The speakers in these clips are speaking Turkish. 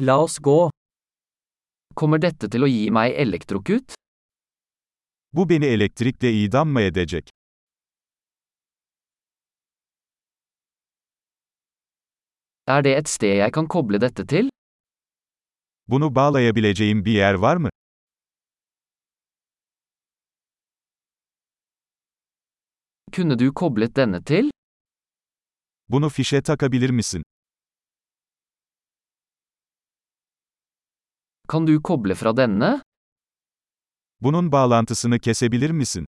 La oss gå. Kommer dette til å gi meg elektrokut? Bu beni elektrikle idam mı edecek? Er det et sted jeg kan koble dette til? Bunu bağlayabileceğim bir yer var mı? Kunne du koblet denne til? Bunu fişe takabilir misin? Kan du koble fra denne? Bunun bağlantısını kesebilir misin?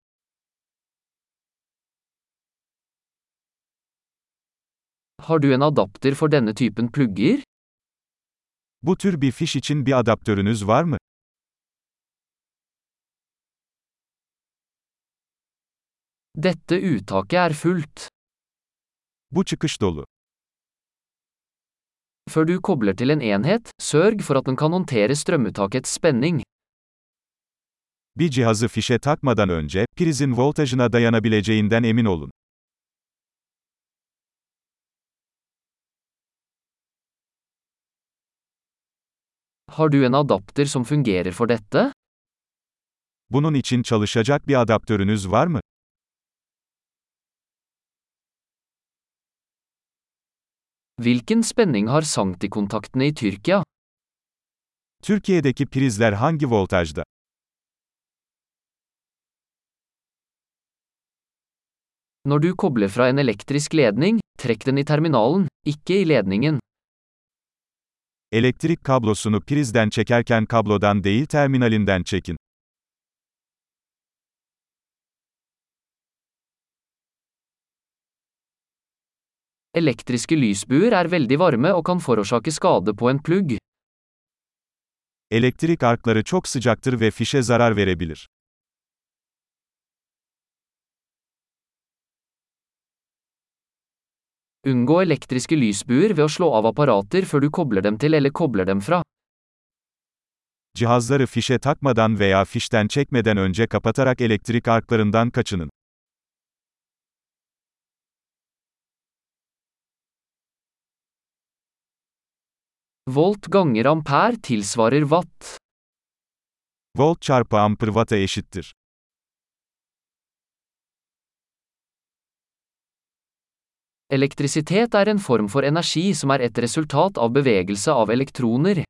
Har du en adapter for denne typen plugger? Bu tür bir fiş için bir adaptörünüz var mı? Dette uttaket er fullt. Bu çıkış dolu. Før du kobler til en enhet, sørg for at den kan håndtere strømuttakets spenning. Bir cihazı fişe takmadan önce, prizin voltajına dayanabileceğinden emin olun. Har du en adapter som fungerer for dette? Bunun için çalışacak bir adaptörünüz var mı? Hvilken spenning har sanktikontaktene i Tyrkia? Türkiye'deki prizler hangi voltajda? Når du kobler fra en elektrisk ledning, trekk den i terminalen, ikke i ledningen. Elektrik kablosunu prizden çekerken kablodan değil terminalinden çekin. Elektriske lysbuer er veldig varme og kan forårsake skade på en plugg. Elektrik arkları çok sıcaktır ve fişe zarar verebilir. Unngå elektriske lysbuer ved å slå av apparater før du kobler dem til eller kobler dem fra. Cihazları fişe takmadan veya fişten çekmeden önce kapatarak elektrik arklarından kaçının. Volt ganger ampere tilsvarer watt. Volt çarpı amper watt'a eşittir. Elektrisitet er en form for energi som er et resultat av bevegelse av elektroner.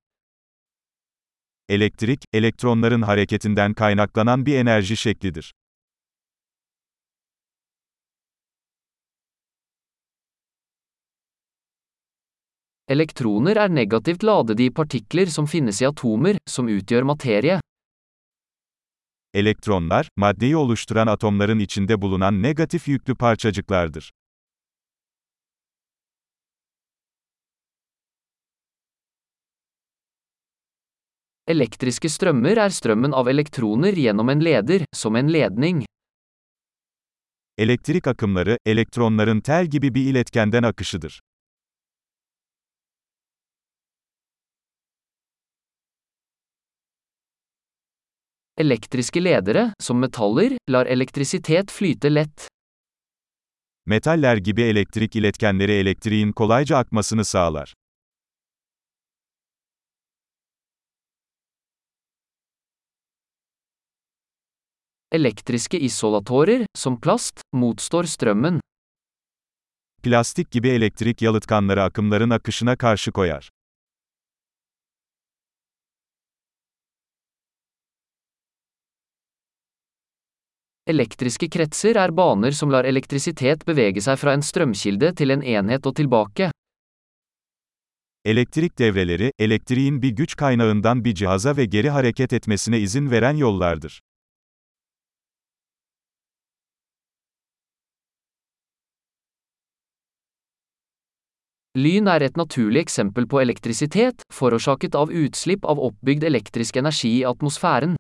Elektrik, elektronların hareketinden kaynaklanan bir enerji şeklidir. Elektroner er negativt ladede i partikler som finnes i atomer, som utgjør materie. Elektronlar, maddeyi oluşturan atomların içinde bulunan negatif yüklü parçacıklardır. Elektriske strømmer er strømmen av elektroner gjennom en leder, som en ledning. Elektrik akımları, elektronların tel gibi bir iletkenden akışıdır. Elektriske ledere, som metaller, lar elektrisitet flyte lett. Metaller gibi elektrik iletkenleri elektriğin kolayca akmasını sağlar. Elektriske isolatorer, som plast, motstår strømmen. Plastik gibi elektrik yalıtkanları akımların akışına karşı koyar. Elektriske kretser er baner som lar elektrisitet bevege seg fra en strømkilde til en enhet og tilbake. Elektrik devreleri, elektriğin bir güç kaynağından bir cihaza ve geri hareket etmesine izin veren yollardır. Lyn er et naturlig eksempel på elektrisitet, forårsaket av utslipp av oppbygd elektrisk energi i atmosfæren.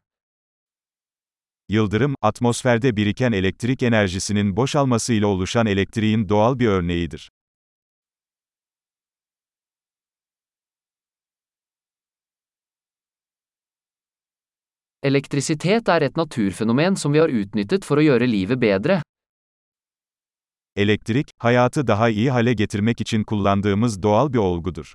Yıldırım, atmosferde biriken elektrik enerjisinin boşalmasıyla oluşan elektriğin doğal bir örneğidir. Elektrisitet er et naturfenomen som vi har utnyttet for å gjøre livet bedre. Elektrik, hayatı daha iyi hale getirmek için kullandığımız doğal bir olgudur.